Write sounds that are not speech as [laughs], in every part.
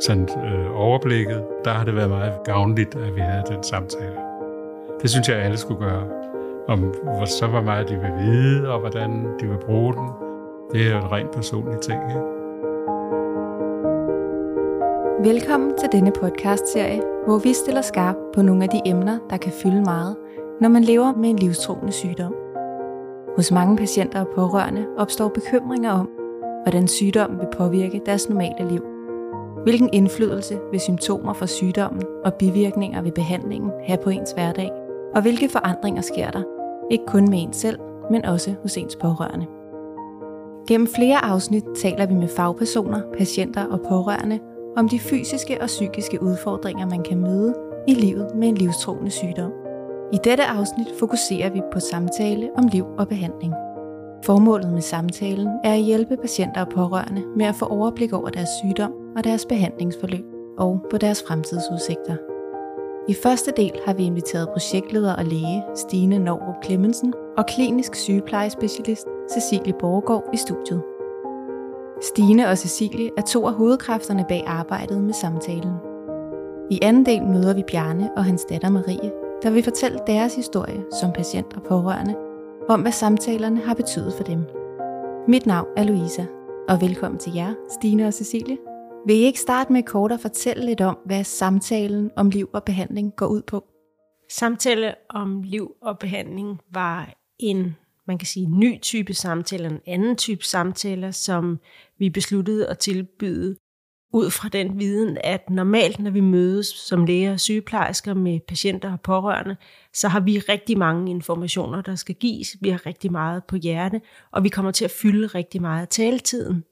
sådan øh, overblikket, der har det været meget gavnligt, at vi havde den samtale. Det synes jeg, alle skulle gøre. Om hvor så var meget de vil vide, og hvordan de vil bruge den. Det er jo en rent personlig ting. Ikke? Velkommen til denne podcast-serie, hvor vi stiller skarp på nogle af de emner, der kan fylde meget, når man lever med en livstruende sygdom. Hos mange patienter og pårørende opstår bekymringer om, hvordan sygdommen vil påvirke deres normale liv. Hvilken indflydelse vil symptomer fra sygdommen og bivirkninger ved behandlingen have på ens hverdag? Og hvilke forandringer sker der? Ikke kun med ens selv, men også hos ens pårørende. Gennem flere afsnit taler vi med fagpersoner, patienter og pårørende om de fysiske og psykiske udfordringer, man kan møde i livet med en livstruende sygdom. I dette afsnit fokuserer vi på samtale om liv og behandling. Formålet med samtalen er at hjælpe patienter og pårørende med at få overblik over deres sygdom og deres behandlingsforløb og på deres fremtidsudsigter. I første del har vi inviteret projektleder og læge Stine Norrup Clemmensen og klinisk sygeplejespecialist Cecilie Borgård i studiet. Stine og Cecilie er to af hovedkræfterne bag arbejdet med samtalen. I anden del møder vi Bjarne og hans datter Marie, der vil fortælle deres historie som patient og pårørende, om hvad samtalerne har betydet for dem. Mit navn er Louisa, og velkommen til jer, Stine og Cecilie. Vil I ikke starte med kort at fortælle lidt om, hvad samtalen om liv og behandling går ud på? Samtale om liv og behandling var en, man kan sige, ny type samtaler, en anden type samtaler, som vi besluttede at tilbyde ud fra den viden, at normalt, når vi mødes som læger og sygeplejersker med patienter og pårørende, så har vi rigtig mange informationer, der skal gives. Vi har rigtig meget på hjerte, og vi kommer til at fylde rigtig meget af taletiden.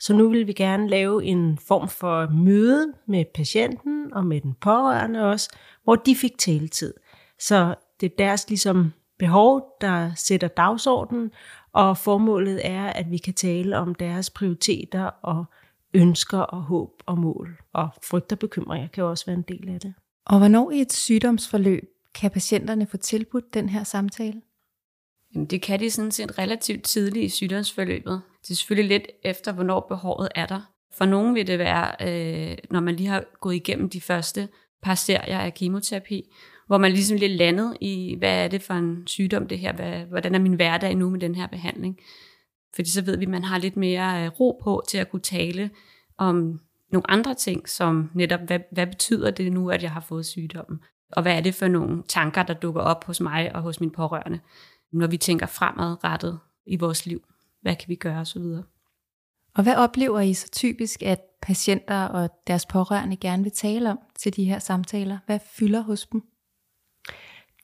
Så nu vil vi gerne lave en form for møde med patienten og med den pårørende også, hvor de fik taletid. Så det er deres ligesom behov, der sætter dagsordenen, og formålet er, at vi kan tale om deres prioriteter og ønsker og håb og mål. Og frygt og bekymringer kan også være en del af det. Og hvornår i et sygdomsforløb kan patienterne få tilbudt den her samtale? Jamen, det kan de sådan set relativt tidligt i sygdomsforløbet. Det er selvfølgelig lidt efter, hvornår behovet er der. For nogen vil det være, øh, når man lige har gået igennem de første par serier af kemoterapi, hvor man ligesom lidt landet i, hvad er det for en sygdom det her, hvad, hvordan er min hverdag nu med den her behandling. Fordi så ved vi, at man har lidt mere øh, ro på til at kunne tale om nogle andre ting, som netop, hvad, hvad betyder det nu, at jeg har fået sygdommen? Og hvad er det for nogle tanker, der dukker op hos mig og hos mine pårørende, når vi tænker fremadrettet i vores liv? Hvad kan vi gøre osv.? Og hvad oplever I så typisk, at patienter og deres pårørende gerne vil tale om til de her samtaler? Hvad fylder hos dem?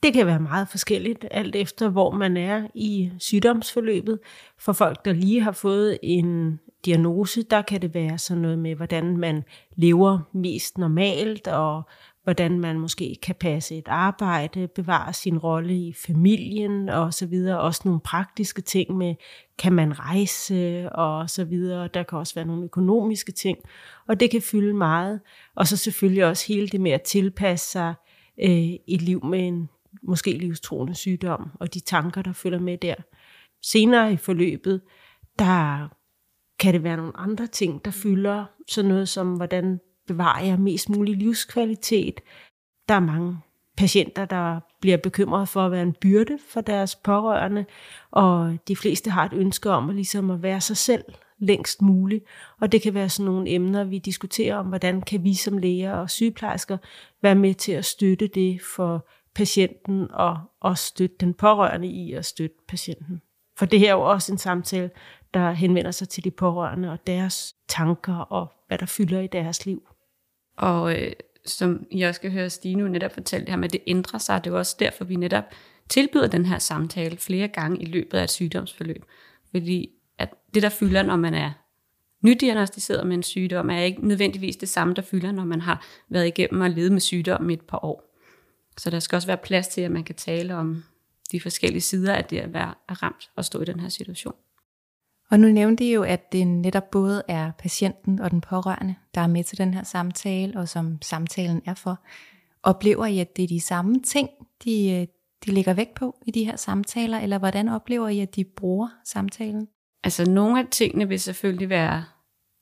Det kan være meget forskelligt, alt efter hvor man er i sygdomsforløbet. For folk, der lige har fået en diagnose, der kan det være sådan noget med, hvordan man lever mest normalt, og hvordan man måske kan passe et arbejde, bevare sin rolle i familien og så videre. Også nogle praktiske ting med, kan man rejse og så videre. Der kan også være nogle økonomiske ting, og det kan fylde meget. Og så selvfølgelig også hele det med at tilpasse sig øh, et liv med en måske livstruende sygdom, og de tanker, der følger med der. Senere i forløbet, der kan det være nogle andre ting, der fylder sådan noget som, hvordan bevarer jeg mest mulig livskvalitet. Der er mange patienter, der bliver bekymret for at være en byrde for deres pårørende, og de fleste har et ønske om at, ligesom at være sig selv længst muligt. Og det kan være sådan nogle emner, vi diskuterer om, hvordan kan vi som læger og sygeplejersker være med til at støtte det for patienten og også støtte den pårørende i at støtte patienten. For det her er jo også en samtale, der henvender sig til de pårørende og deres tanker og hvad der fylder i deres liv. Og øh, som I også skal høre Stine netop fortælle det her med, at det ændrer sig. Det er jo også derfor, vi netop tilbyder den her samtale flere gange i løbet af et sygdomsforløb. Fordi at det, der fylder, når man er nydiagnostiseret med en sygdom, er ikke nødvendigvis det samme, der fylder, når man har været igennem og levet med sygdommen et par år. Så der skal også være plads til, at man kan tale om de forskellige sider af det at være ramt og stå i den her situation. Og nu nævnte I jo, at det netop både er patienten og den pårørende, der er med til den her samtale, og som samtalen er for. Oplever I, at det er de samme ting, de, øh, de lægger vægt på i de her samtaler, eller hvordan oplever I, at de bruger samtalen? Altså nogle af tingene vil selvfølgelig være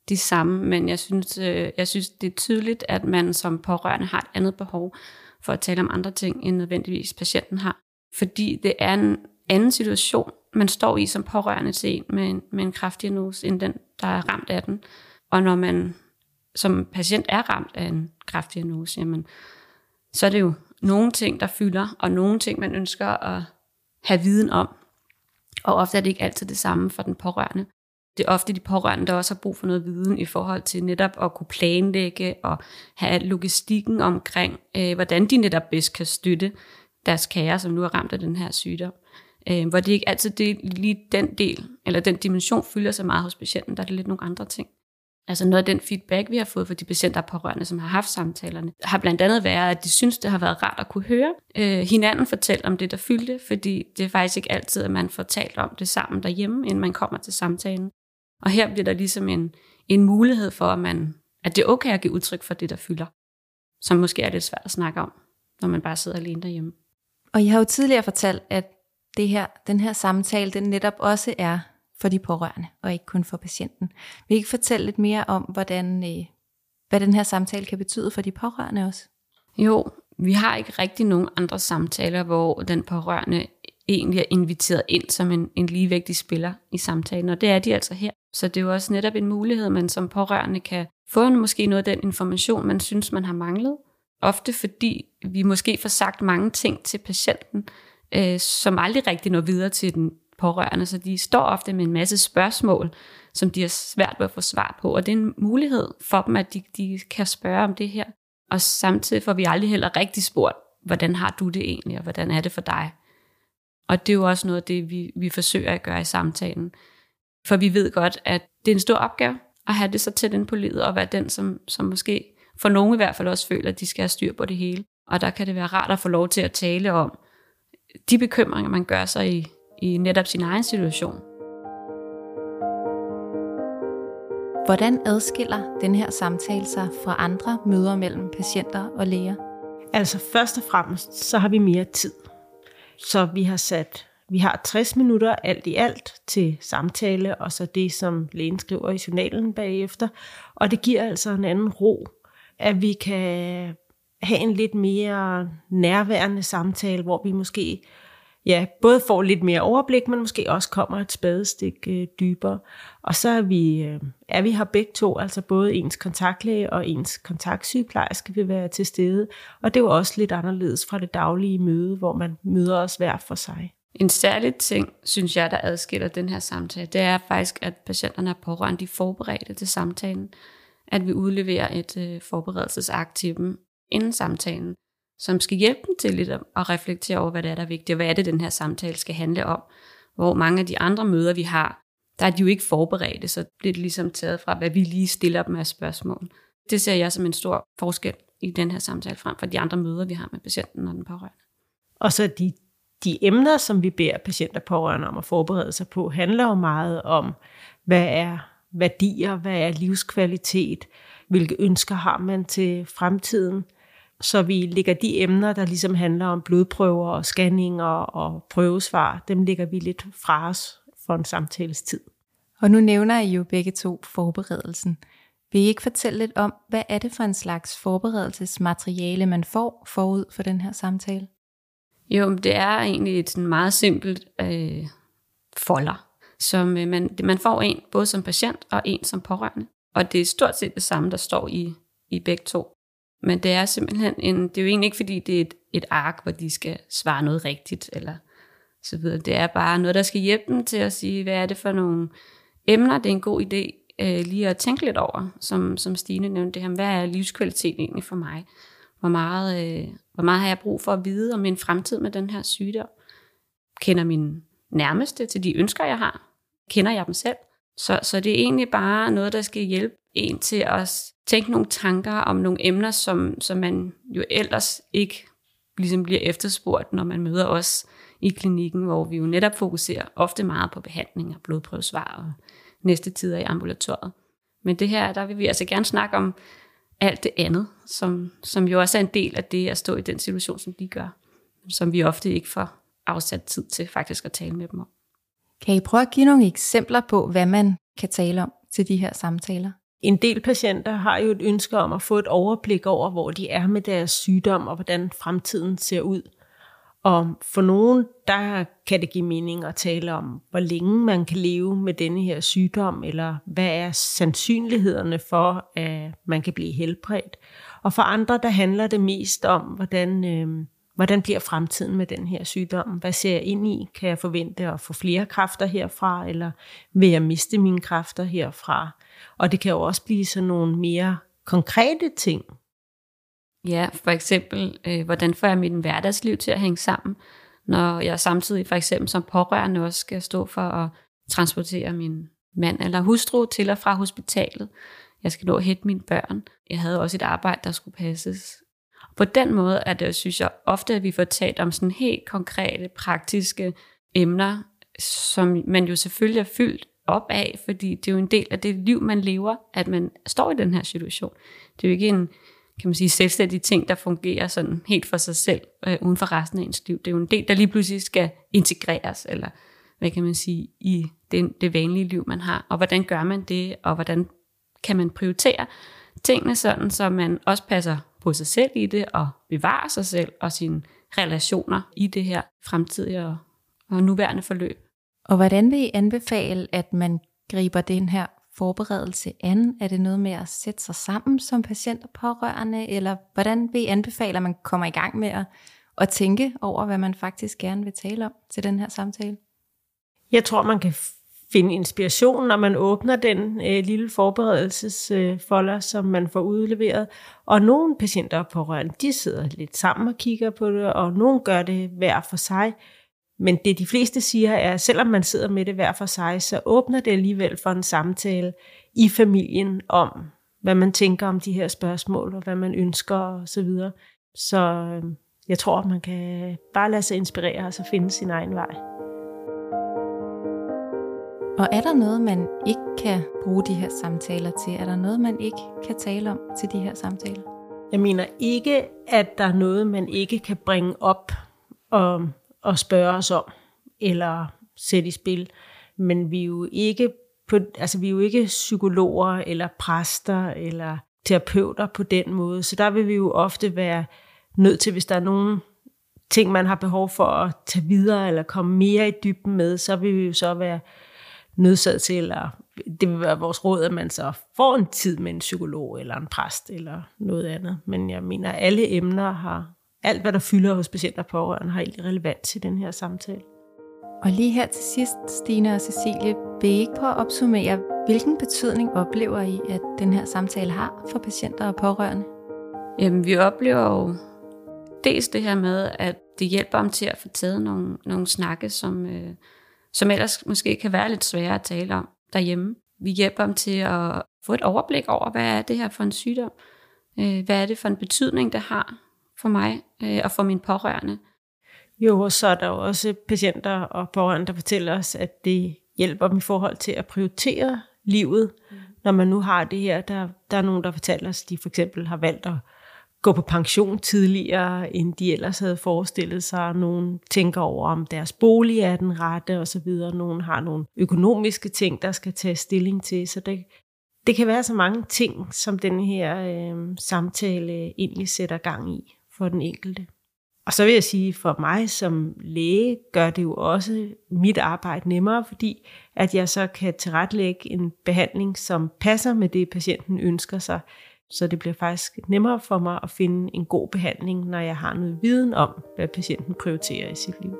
de samme, men jeg synes, øh, jeg synes, det er tydeligt, at man som pårørende har et andet behov for at tale om andre ting, end nødvendigvis patienten har. Fordi det er en anden situation, man står i som pårørende til en med en, med en kræftdiagnose, end den, der er ramt af den. Og når man som patient er ramt af en kræftdiagnose, jamen, så er det jo nogle ting, der fylder, og nogle ting, man ønsker at have viden om. Og ofte er det ikke altid det samme for den pårørende. Det er ofte de pårørende, der også har brug for noget viden i forhold til netop at kunne planlægge og have logistikken omkring, øh, hvordan de netop bedst kan støtte deres kære, som nu er ramt af den her sygdom. Øh, hvor det ikke altid det, lige den del, eller den dimension fylder så meget hos patienten, der er det lidt nogle andre ting. Altså noget af den feedback, vi har fået fra de patienter og pårørende, som har haft samtalerne, har blandt andet været, at de synes, det har været rart at kunne høre øh, hinanden fortælle om det, der fyldte, fordi det er faktisk ikke altid, at man får talt om det sammen derhjemme, inden man kommer til samtalen. Og her bliver der ligesom en, en mulighed for, at, man, at det er okay at give udtryk for det, der fylder, som måske er lidt svært at snakke om, når man bare sidder alene derhjemme. Og jeg har jo tidligere fortalt, at det her, den her samtale, den netop også er for de pårørende, og ikke kun for patienten. Vil I ikke fortælle lidt mere om, hvordan, øh, hvad den her samtale kan betyde for de pårørende også? Jo, vi har ikke rigtig nogen andre samtaler, hvor den pårørende egentlig er inviteret ind som en, en ligevægtig spiller i samtalen, og det er de altså her. Så det er jo også netop en mulighed, man som pårørende kan få måske noget af den information, man synes, man har manglet. Ofte fordi vi måske får sagt mange ting til patienten, øh, som aldrig rigtig når videre til den pårørende, så de står ofte med en masse spørgsmål, som de har svært ved at få svar på, og det er en mulighed for dem, at de, de kan spørge om det her. Og samtidig får vi aldrig heller rigtig spurgt, hvordan har du det egentlig, og hvordan er det for dig? Og det er jo også noget af det, vi, vi forsøger at gøre i samtalen. For vi ved godt, at det er en stor opgave at have det så tæt ind på livet, og være den, som, som måske for nogen i hvert fald også føler, at de skal have styr på det hele. Og der kan det være rart at få lov til at tale om de bekymringer, man gør sig i, i netop sin egen situation. Hvordan adskiller den her samtale sig fra andre møder mellem patienter og læger? Altså først og fremmest, så har vi mere tid. Så vi har sat, vi har 60 minutter alt i alt til samtale, og så det, som lægen skriver i journalen bagefter. Og det giver altså en anden ro, at vi kan have en lidt mere nærværende samtale, hvor vi måske ja, både får lidt mere overblik, men måske også kommer et spadestik øh, dybere. Og så er vi, øh, er vi her begge to, altså både ens kontaktlæge og ens kontaktsygeplejerske vil være til stede. Og det er jo også lidt anderledes fra det daglige møde, hvor man møder os hver for sig. En særlig ting, synes jeg, der adskiller den her samtale, det er faktisk, at patienterne er pårørende, de forberedte til samtalen. At vi udleverer et øh, forberedelsesakt til dem inden samtalen som skal hjælpe dem til lidt at, reflektere over, hvad det er, der er vigtigt, og hvad er det, den her samtale skal handle om. Hvor mange af de andre møder, vi har, der er de jo ikke forberedte, så bliver det ligesom taget fra, hvad vi lige stiller dem af spørgsmål. Det ser jeg som en stor forskel i den her samtale frem for de andre møder, vi har med patienten og den pårørende. Og så de, de emner, som vi beder patienter pårørende om at forberede sig på, handler jo meget om, hvad er værdier, hvad er livskvalitet, hvilke ønsker har man til fremtiden, så vi lægger de emner, der ligesom handler om blodprøver og scanninger og prøvesvar, dem lægger vi lidt fra os for en samtales tid. Og nu nævner I jo begge to forberedelsen. Vil I ikke fortælle lidt om, hvad er det for en slags forberedelsesmateriale, man får forud for den her samtale? Jo, det er egentlig et sådan meget simpelt øh, folder, som øh, man, man får en både som patient og en som pårørende. Og det er stort set det samme, der står i, i begge to. Men det er simpelthen en, det er jo egentlig ikke, fordi det er et, et ark, hvor de skal svare noget rigtigt, eller så videre. Det er bare noget, der skal hjælpe dem til at sige, hvad er det for nogle emner, det er en god idé øh, lige at tænke lidt over, som, som Stine nævnte det her, hvad er livskvalitet egentlig for mig? Hvor meget, øh, hvor meget har jeg brug for at vide om min fremtid med den her sygdom? Kender min nærmeste til de ønsker, jeg har? Kender jeg dem selv? Så, så det er egentlig bare noget, der skal hjælpe en til at tænke nogle tanker om nogle emner, som, som man jo ellers ikke ligesom bliver efterspurgt, når man møder os i klinikken, hvor vi jo netop fokuserer ofte meget på behandling og blodprøvesvar og næste tider i ambulatoriet. Men det her, der vil vi altså gerne snakke om alt det andet, som, som jo også er en del af det at stå i den situation, som de gør, som vi ofte ikke får afsat tid til faktisk at tale med dem om. Kan I prøve at give nogle eksempler på, hvad man kan tale om til de her samtaler? En del patienter har jo et ønske om at få et overblik over, hvor de er med deres sygdom, og hvordan fremtiden ser ud. Og for nogen, der kan det give mening at tale om, hvor længe man kan leve med denne her sygdom, eller hvad er sandsynlighederne for, at man kan blive helbredt. Og for andre, der handler det mest om, hvordan, øh, hvordan bliver fremtiden med den her sygdom? Hvad ser jeg ind i? Kan jeg forvente at få flere kræfter herfra, eller vil jeg miste mine kræfter herfra? Og det kan jo også blive sådan nogle mere konkrete ting, Ja, for eksempel, øh, hvordan får jeg mit hverdagsliv til at hænge sammen, når jeg samtidig for eksempel som pårørende også skal stå for at transportere min mand eller hustru til og fra hospitalet. Jeg skal nå at hente mine børn. Jeg havde også et arbejde, der skulle passes. På den måde er det, synes jeg, ofte, at vi får talt om sådan helt konkrete, praktiske emner, som man jo selvfølgelig er fyldt op af, fordi det er jo en del af det liv, man lever, at man står i den her situation. Det er jo ikke en kan man sige, selvstændige ting, der fungerer sådan helt for sig selv, øh, uden for resten af ens liv. Det er jo en del, der lige pludselig skal integreres, eller hvad kan man sige, i det, det vanlige liv, man har. Og hvordan gør man det, og hvordan kan man prioritere tingene sådan, så man også passer på sig selv i det, og bevarer sig selv og sine relationer i det her fremtidige og, og nuværende forløb. Og hvordan vil I anbefale, at man griber den her forberedelse an? Er det noget med at sætte sig sammen som patient og pårørende, eller hvordan vil I anbefale, at man kommer i gang med at, at tænke over, hvad man faktisk gerne vil tale om til den her samtale? Jeg tror, man kan finde inspiration, når man åbner den øh, lille forberedelsesfolder, øh, som man får udleveret. Og nogle patienter og pårørende, de sidder lidt sammen og kigger på det, og nogle gør det hver for sig. Men det de fleste siger er, at selvom man sidder med det hver for sig, så åbner det alligevel for en samtale i familien om, hvad man tænker om de her spørgsmål, og hvad man ønsker osv. Så, videre. så øh, jeg tror, man kan bare lade sig inspirere og så finde sin egen vej. Og er der noget, man ikke kan bruge de her samtaler til? Er der noget, man ikke kan tale om til de her samtaler? Jeg mener ikke, at der er noget, man ikke kan bringe op og og spørge os om, eller sætte i spil. Men vi er jo ikke, på, altså vi er jo ikke psykologer, eller præster, eller terapeuter på den måde. Så der vil vi jo ofte være nødt til, hvis der er nogen ting, man har behov for at tage videre, eller komme mere i dybden med, så vil vi jo så være nødsaget til, eller det vil være vores råd, at man så får en tid med en psykolog, eller en præst, eller noget andet. Men jeg mener, at alle emner har, alt, hvad der fylder hos patienter og pårørende, har egentlig relevans til den her samtale. Og lige her til sidst, Stine og Cecilie, vil I ikke prøve at opsummere, hvilken betydning oplever I, at den her samtale har for patienter og pårørende? Jamen, vi oplever jo dels det her med, at det hjælper dem til at få taget nogle, nogle snakke, som, øh, som ellers måske kan være lidt svære at tale om derhjemme. Vi hjælper dem til at få et overblik over, hvad er det her for en sygdom? Øh, hvad er det for en betydning, det har for mig øh, og for mine pårørende. Jo, så er der jo også patienter og pårørende, der fortæller os, at det hjælper dem i forhold til at prioritere livet, mm. når man nu har det her. Der, der er nogen, der fortæller os, at de for eksempel har valgt at gå på pension tidligere, end de ellers havde forestillet sig. Nogen tænker over, om deres bolig er den rette osv. Nogen har nogle økonomiske ting, der skal tage stilling til. Så det, det kan være så mange ting, som den her øh, samtale egentlig sætter gang i for den enkelte. Og så vil jeg sige, for mig som læge gør det jo også mit arbejde nemmere, fordi at jeg så kan tilrettelægge en behandling, som passer med det, patienten ønsker sig. Så det bliver faktisk nemmere for mig at finde en god behandling, når jeg har noget viden om, hvad patienten prioriterer i sit liv.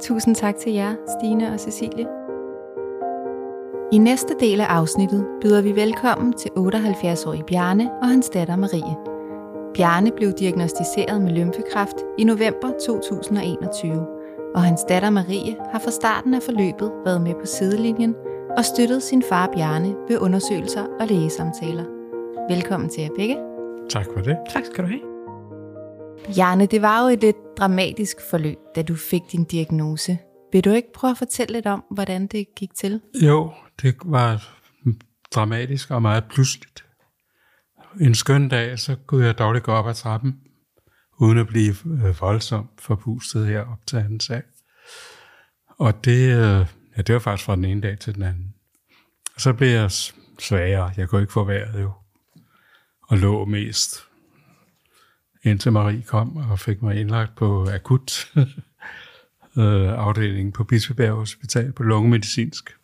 Tusind tak til jer, Stine og Cecilie. I næste del af afsnittet byder vi velkommen til 78-årige Bjarne og hans datter Marie. Bjarne blev diagnostiseret med lymfekræft i november 2021, og hans datter Marie har fra starten af forløbet været med på sidelinjen og støttet sin far Bjarne ved undersøgelser og lægesamtaler. Velkommen til jer begge. Tak for det. Tak skal du have. Bjarne, det var jo et lidt dramatisk forløb, da du fik din diagnose. Vil du ikke prøve at fortælle lidt om, hvordan det gik til? Jo, det var dramatisk og meget pludseligt en skøn dag, så kunne jeg dårligt gå op ad trappen, uden at blive øh, voldsomt forpustet her op til anden sag. Og det, øh, ja, det var faktisk fra den ene dag til den anden. Og så blev jeg svagere. Jeg kunne ikke få vejret jo. Og lå mest indtil Marie kom og fik mig indlagt på akut [laughs] øh, afdelingen på Bispebjerg Hospital på lungemedicinsk.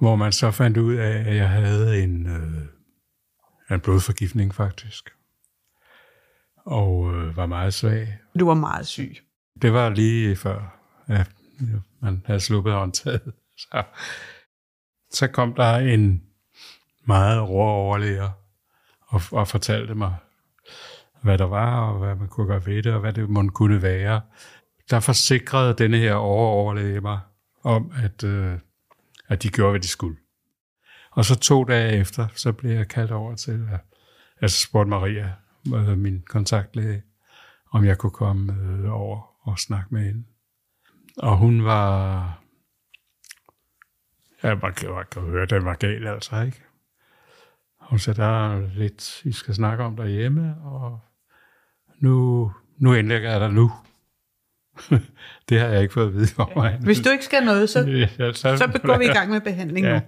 Hvor man så fandt ud af, at jeg havde en, øh, en blodforgiftning faktisk. Og øh, var meget svag. Du var meget syg. Det var lige før, at man havde sluppet håndtaget. [laughs] Så, så kom der en meget rå overlæger og, og fortalte mig, hvad der var, og hvad man kunne gøre ved det, og hvad det måtte kunne være. Der forsikrede denne her overoverlæge mig om, at, øh, at de gjorde, hvad de skulle. Og så to dage efter, så blev jeg kaldt over til, at, altså spurgte Maria, øh, min kontaktlæge, om jeg kunne komme øh, over og snakke med hende. Og hun var... Ja, man kan, man kan høre, den var gal, altså, ikke? Hun sagde, der er lidt, I skal snakke om derhjemme, og nu, nu indlægger jeg dig nu. [laughs] det har jeg ikke fået at vide om mig. Hvis du ikke skal noget, så, ja, så, så går vi i gang med behandling ja. nu.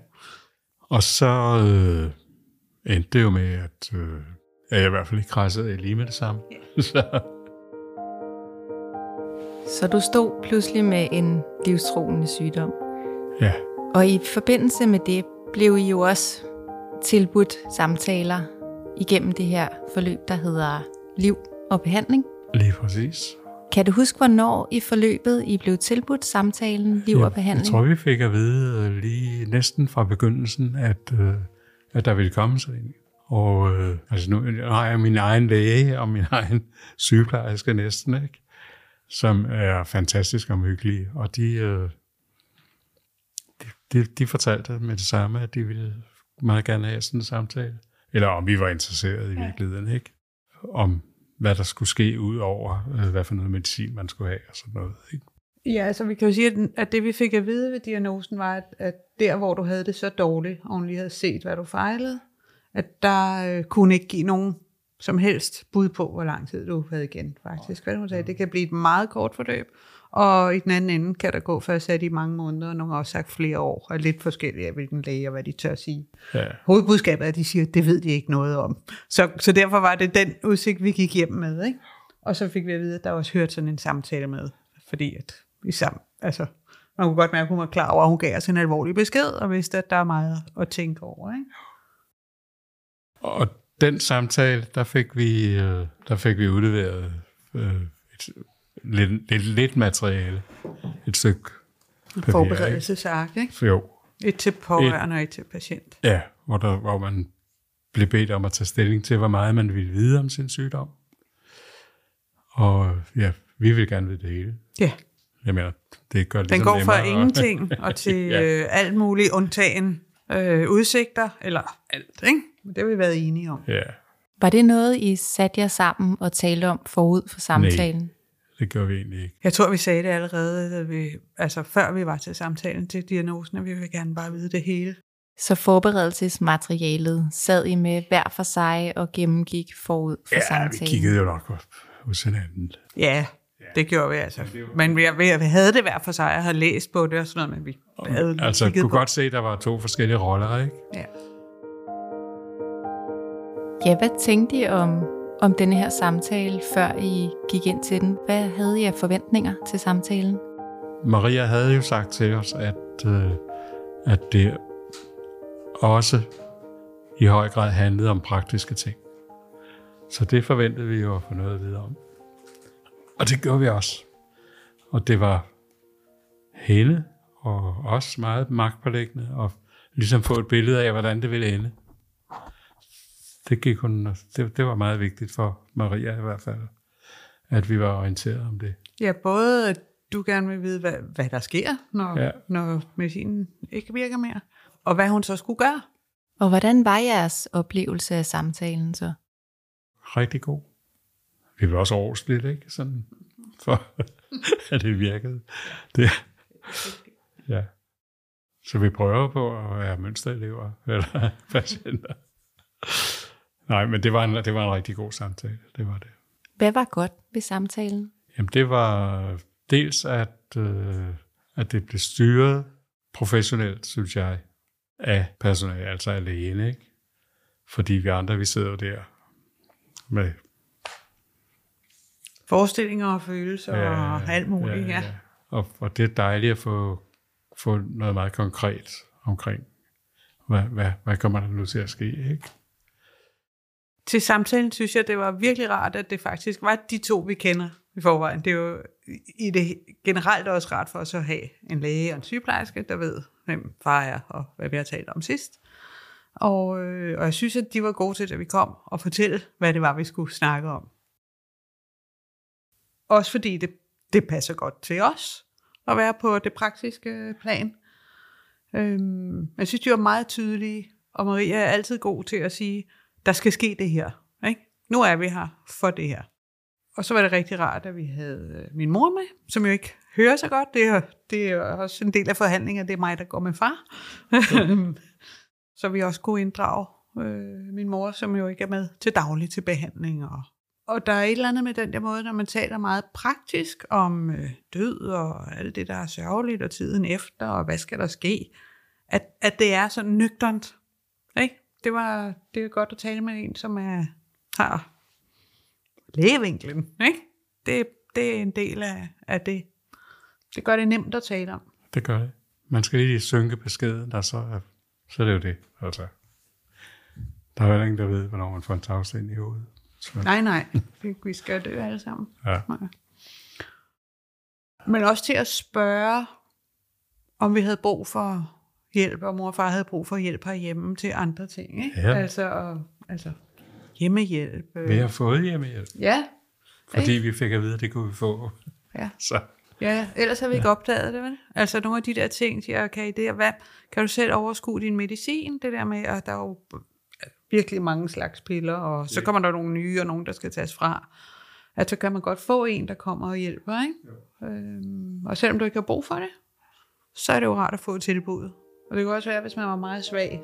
Og så øh, endte det jo med, at øh, jeg i hvert fald ikke krassede lige med det samme. [laughs] så, Så du stod pludselig med en livstruende sygdom. ja, Og i forbindelse med det blev I jo også tilbudt samtaler igennem det her forløb, der hedder liv og behandling. lige præcis. Kan du huske, hvornår i forløbet I blev tilbudt samtalen liv og behandling? Jeg tror, vi fik at vide øh, lige næsten fra begyndelsen, at, øh, at der ville komme sådan en. Og øh, altså nu har jeg min egen læge og min [laughs] egen sygeplejerske næsten, ikke? som er fantastisk og hyggelige. Og de, øh, de, de, de fortalte med det samme, at de ville meget gerne have sådan en samtale. Eller om vi var interesseret i virkeligheden, ikke? Om hvad der skulle ske ud over, øh, hvad for noget medicin man skulle have og sådan noget. Ikke? Ja, altså vi kan jo sige, at, det vi fik at vide ved diagnosen var, at, at der hvor du havde det så dårligt, og hun lige havde set, hvad du fejlede, at der øh, kunne ikke give nogen som helst bud på, hvor lang tid du havde igen faktisk. Hvad hun sagde, det kan blive et meget kort forløb, og i den anden ende kan der gå først i mange måneder, og nogle har også sagt flere år, og lidt forskelligt af, hvilken læge og hvad de tør sige. Ja. Hovedbudskabet er, at de siger, at det ved de ikke noget om. Så, så derfor var det den udsigt, vi gik hjem med. Ikke? Og så fik vi at vide, at der også hørt sådan en samtale med, fordi at vi sammen, altså, man kunne godt mærke, at hun var klar over, at hun gav os en alvorlig besked, og vidste, at der er meget at tænke over. Ikke? Og den samtale, der fik vi, øh, der fik vi udleveret øh, et, lidt, lidt, lidt materiale. Et stykke papir, Forberedelsesark, ikke? ikke? Jo, Et til pårørende og et til patient. ja, hvor, der, hvor man blev bedt om at tage stilling til, hvor meget man ville vide om sin sygdom. Og ja, vi vil gerne vide det hele. Ja, Jeg mener, det gør det den ligesom går fra nemmere. ingenting og [laughs] til Ja. øh, alt muligt undtagen øh, udsigter, eller alt, ikke? Det har vi været enige om. Ja, Var det noget, I satte jer sammen og talte om forud for samtalen? Det gør vi egentlig ikke. Jeg tror, vi sagde det allerede, da vi, altså før vi var til samtalen til diagnosen, at vi vil gerne bare vide det hele. Så forberedelsesmaterialet sad I med hver for sig og gennemgik forud for Ja, samtalen? vi kiggede jo nok hos hinanden. Ja, det gjorde vi altså. Men vi, vi, vi havde det hver for sig, og havde læst på det og sådan noget, men vi havde Altså, kigget kunne på. godt se, at der var to forskellige roller, ikke? Ja. Ja, hvad tænkte I om, om denne her samtale, før I gik ind til den? Hvad havde I af forventninger til samtalen? Maria havde jo sagt til os, at, øh, at det også i høj grad handlede om praktiske ting. Så det forventede vi jo at få noget at vide om. Og det gjorde vi også. Og det var hende og os meget magtpålæggende og ligesom få et billede af, hvordan det ville ende. Det, gik hun, det, det var meget vigtigt for Maria i hvert fald, at vi var orienteret om det. Ja, både at du gerne vil vide, hvad, hvad der sker, når, Ja. når medicinen ikke virker mere, og hvad hun så skulle gøre. Og hvordan var jeres oplevelse af samtalen så? rigtig god. Vi blev også overst lidt, ikke? Sådan, for [laughs] at det virkede. Det, [laughs] ja. Så vi prøver på at være mønsterelever, eller [laughs] patienter. Nej, men det var, en, det var en rigtig god samtale. Det var det. Hvad var godt ved samtalen? Jamen, det var dels, at, øh, at det blev styret professionelt, synes jeg. af personale, altså alene, ikke? Fordi vi andre, vi sidder jo der med Forestillinger og følelser ja, og alt muligt, ja. ja. Og, og det er dejligt at få, få noget meget konkret omkring, hvad, hvad, hvad kommer der nu til at ske, ikke? Til samtalen synes jeg, det var virkelig rart, at det faktisk var de to, vi kender i forvejen. Det er jo i det generelt også rart for os at have en læge og en sygeplejerske, der ved, hvem far er og hvad vi har talt om sidst. Og, øh, og jeg synes, at de var gode til, at vi kom og fortælle, hvad det var, vi skulle snakke om. Også fordi det, det passer godt til os at være på det praktiske plan. Øhm, jeg synes, de var meget tydelige, og Maria er altid god til at sige, der skal ske det her. Ikke? Nu er vi her for det her. Og så var det rigtig rart, at vi havde øh, min mor med, som jo ikke hører så godt. Det er, det er også en del af forhandlingen, det er mig, der går med far. [laughs] så vi også kunne inddrage øh, min mor, som jo ikke er med til daglig til behandling og og der er et eller andet med den der måde, når man taler meget praktisk om øh, død og alt det, der er sørgeligt, og tiden efter, og hvad skal der ske, at, at det er så nøgternt. Ikke? Det var det er godt at tale med en, som er, har lægevinklen. Ikke? Det, det er en del af, af det. Det gør det nemt at tale om. Det gør det. Man skal lige synke beskeden, der så er, så er det jo det. Altså. Der er jo ingen, der ved, hvornår man får en tagsten i hovedet. Så. Nej, nej. Vi skal dø alle sammen. Ja. Men også til at spørge, om vi havde brug for hjælp, og mor og far havde brug for hjælp herhjemme til andre ting. Ikke? Ja. Altså, og, altså hjemmehjælp. Vi har fået hjemmehjælp. Ja. Fordi vi fik at vide, at det kunne vi få. Ja. Så. Ja, ellers har vi ikke ja. opdaget det, vel? Altså nogle af de der ting, de okay, det er, hvad, kan du selv overskue din medicin? Det der med, at der er jo virkelig mange slags piller, og så kommer der nogle nye, og nogle, der skal tages fra. At så kan man godt få en, der kommer og hjælper, ikke? Øhm, og selvom du ikke har brug for det, så er det jo rart at få et tilbud. Og det kan også være, hvis man var meget svag,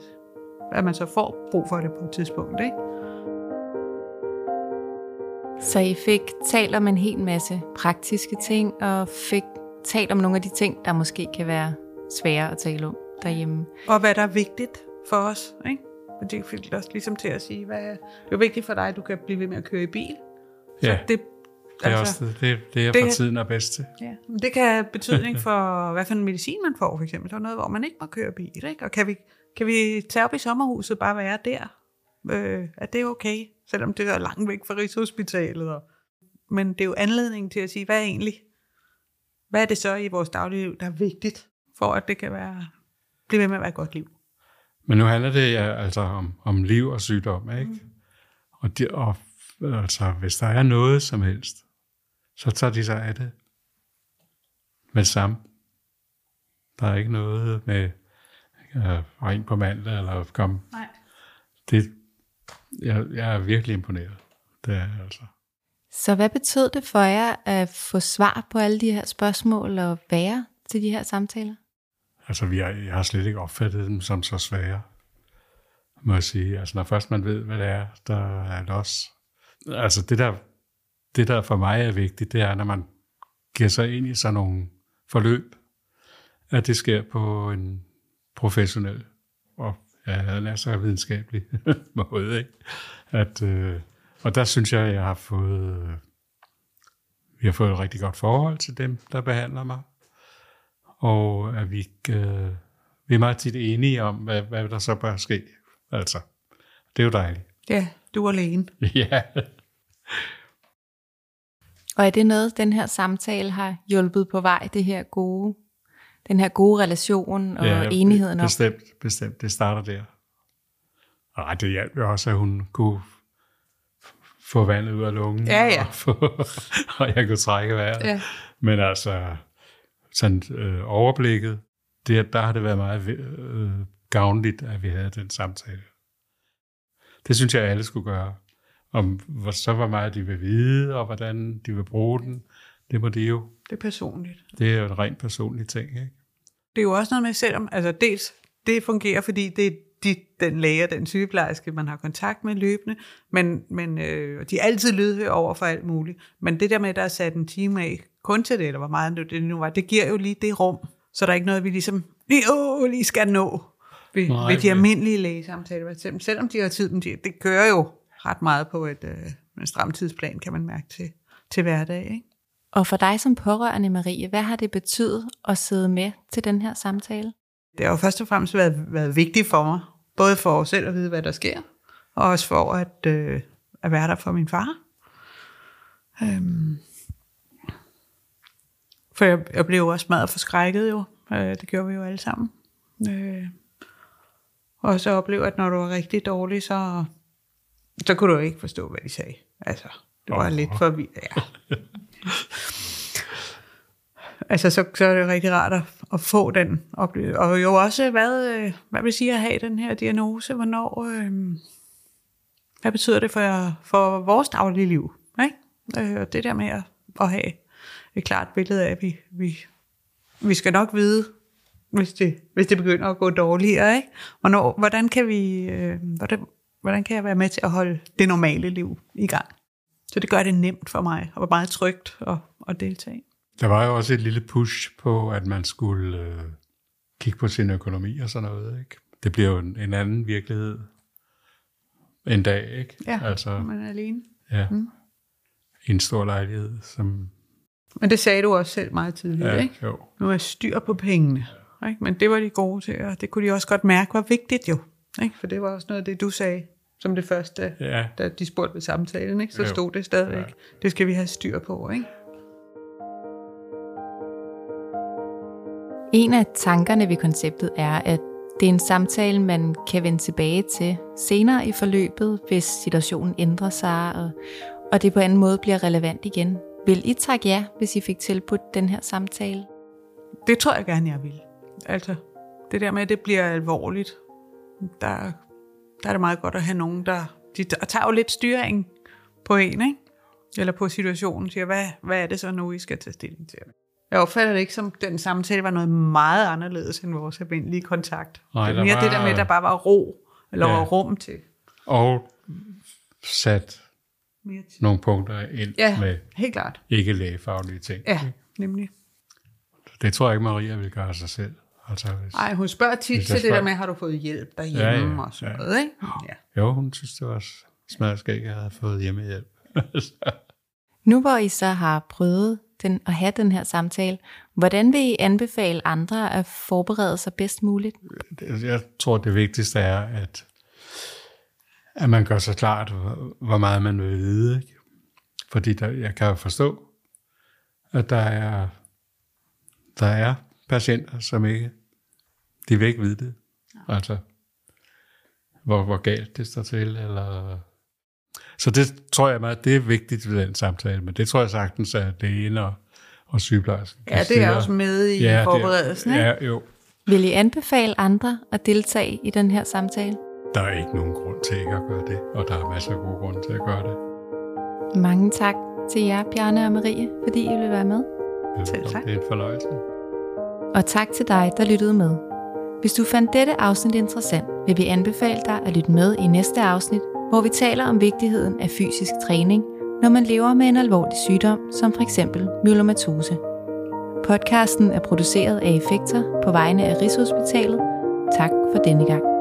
at man så får brug for det på et tidspunkt, ikke? Så I fik talt om en hel masse praktiske ting, og fik talt om nogle af de ting, der måske kan være svære at tale om derhjemme. Og hvad der er vigtigt for os, ikke? Og det fik også ligesom til at sige, hvad det er vigtigt for dig, at du kan blive ved med at køre i bil. Så ja, det, det er altså, også det, det er det, for tiden er bedst til. Ja, det kan have betydning [laughs] for, hvad for en medicin man får, for eksempel. Der er noget, hvor man ikke må køre bil, ikke? Og kan vi, kan vi tage op i sommerhuset bare være der? Øh, er det okay? Selvom det er langt væk fra Rigshospitalet. Og, men det er jo anledningen til at sige, hvad er egentlig, hvad er det så i vores liv, der er vigtigt, for at det kan være, blive ved med at være et godt liv? Men nu handler det altså om, om liv og sygdom, ikke? Mm. Og, de, og altså, hvis der er noget som helst, så tager de sig af det med sammen. Der er ikke noget med øh, ring på mandag, eller kom. Nej. Det, jeg, jeg er virkelig imponeret. Det er altså. Så hvad betød det for jer at få svar på alle de her spørgsmål og være til de her samtaler? Altså, vi har, jeg har slet ikke opfattet dem som så svære, må jeg sige. Altså, når først man ved, hvad det er, der er los. Altså, det der, det der for mig er vigtigt, det er, når man giver sig ind i sådan nogle forløb, at det sker på en professionel og ja, lad sig videnskabelig [laughs] måde. Ikke? At, øh, og der synes jeg, jeg har fået, øh, vi har fået et rigtig godt forhold til dem, der behandler mig og at vi, øh, vi er meget tit enige om, hvad, hvad der så bør ske. Altså, det er jo dejligt. Ja, du er alene. [laughs] ja. Og er det noget, den her samtale har hjulpet på vej, det her gode, den her gode relation og ja, enigheden om? bestemt, bestemt. Det starter der. Og det hjalp jo også, at hun kunne få vandet ud af lungen. Ja, ja. Og, få, [laughs] og jeg kunne trække vejret. Ja. Men altså, sådan øh, overblikket, det, der har det været meget øh, gavnligt, at vi havde den samtale. Det synes jeg, alle skulle gøre. Om hvor, så hvor meget de vil vide, og hvordan de vil bruge den, det må de jo. Det er personligt. Det er jo en rent personlig ting, ikke? Det er jo også noget med, selvom, altså dels, det fungerer, fordi det er de, den læge og den sygeplejerske, man har kontakt med løbende, men, men øh, de er altid lydhøre over for alt muligt. Men det der med, at der er sat en time af kun til det, eller hvor meget det nu var, det giver jo lige det rum, så der er ikke noget, vi ligesom lige, åh, lige skal nå. ved, Nej, ved de almindelige lægesamtaler. Selv- Selvom de har tid, men de, det kører jo ret meget på et, øh, en stram tidsplan, kan man mærke til, til hverdag. Ikke? Og for dig som pårørende, Marie, hvad har det betydet at sidde med til den her samtale? Det har jo først og fremmest været, været vigtigt for mig, både for selv at vide, hvad der sker, og også for at, øh, at være der for min far. Øhm. For jeg, jeg blev jo også meget forskrækket jo. Øh, det gjorde vi jo alle sammen. Øh. Og så opleve, at når du var rigtig dårlig, så, så kunne du ikke forstå, hvad de sagde. Altså, det var Åh. lidt for vildt. Ja. [laughs] altså, så, så er det rigtig rart at, at få den oplevelse. Og jo også, hvad, øh, hvad vil sige at have den her diagnose? Hvornår, øh, hvad betyder det for, for vores daglige liv? Ikke? Øh, og det der med at, at have et klart billede af, at vi, vi, vi skal nok vide, hvis det, hvis det begynder at gå dårligere. Ikke? Hvornår, hvordan, kan vi, øh, hvordan, hvordan kan jeg være med til at holde det normale liv i gang? Så det gør det nemt for mig, og meget trygt at, at deltage. Der var jo også et lille push på, at man skulle øh, kigge på sin økonomi og sådan noget. Ikke? Det bliver jo en, en anden virkelighed en dag, ikke? Ja, altså, man er alene. ja. Mm. I en stor lejlighed, som... Men det sagde du også selv meget tidligt, Ja, ikke? jo. Nu er styr på pengene. Ikke? Men det var de gode til, og det kunne de også godt mærke var vigtigt jo. Ikke? For det var også noget af det, du sagde som det første, Ja, da de spurgte ved samtalen. Ikke? Så Jo. stod det stadigvæk. Ja. Det skal vi have styr på. Ikke? En af tankerne ved konceptet er, at det er en samtale, man kan vende tilbage til senere i forløbet, hvis situationen ændrer sig, og, og det på anden måde bliver relevant igen. Vil I takke ja, hvis I fik tilbudt den her samtale? Det tror jeg gerne, jeg vil. Altså, det der med, at det bliver alvorligt, der, der er det meget godt at have nogen, der, de tager jo lidt styring på en, ikke? Eller på situationen, siger, hvad, hvad er det så nu, I skal tage stilling til? Jeg opfatter det ikke som, den samtale var noget meget anderledes end vores almindelige kontakt. Nej, det er mere var- det der med, at der bare var ro, eller Ja. var rum til. og sat Mere til. nogle punkter ind Ja, med helt klart. ikke lægefaglige ting. Ja, nemlig. Det tror jeg ikke, Maria vil gøre sig selv. Altså, hvis, Ej, hun spørger tit til det der med, har du fået hjælp derhjemme Ja, ja, og sådan ja. noget, ikke? Ja. Jo, hun synes, det var smadret skæg, at jeg havde fået hjemmehjælp. [laughs] Nu hvor I så har prøvet den, at have den her samtale, hvordan vil I anbefale andre at forberede sig bedst muligt? Jeg tror, det vigtigste er, at, at man gør sig klart, hvor, hvor meget man vil vide. Ikke? Fordi der, jeg kan jo forstå, at der er, der er patienter, som ikke, de vil ikke vide det. Altså, hvor, hvor galt det står til, eller... Så det tror jeg meget, det er vigtigt ved den samtale, men det tror jeg sagtens, at lægen og, og sygeplejersken ja, det er også med i Ja, det- forberedelsen, ikke? Ja, jo. Vil I anbefale andre at deltage i den her samtale? Der er ikke nogen grund til ikke at gøre det, og der er masser af gode grunde til at gøre det. Mange tak til jer, Bjarne og Marie, fordi I ville være med. Selv tak. Det er en fornøjelse. Og tak til dig, der lyttede med. Hvis du fandt dette afsnit interessant, vil vi anbefale dig at lytte med i næste afsnit, hvor vi taler om vigtigheden af fysisk træning, når man lever med en alvorlig sygdom, som f.eks. myelomatose. Podcasten er produceret af Effekter på vegne af Rigshospitalet. Tak for denne gang.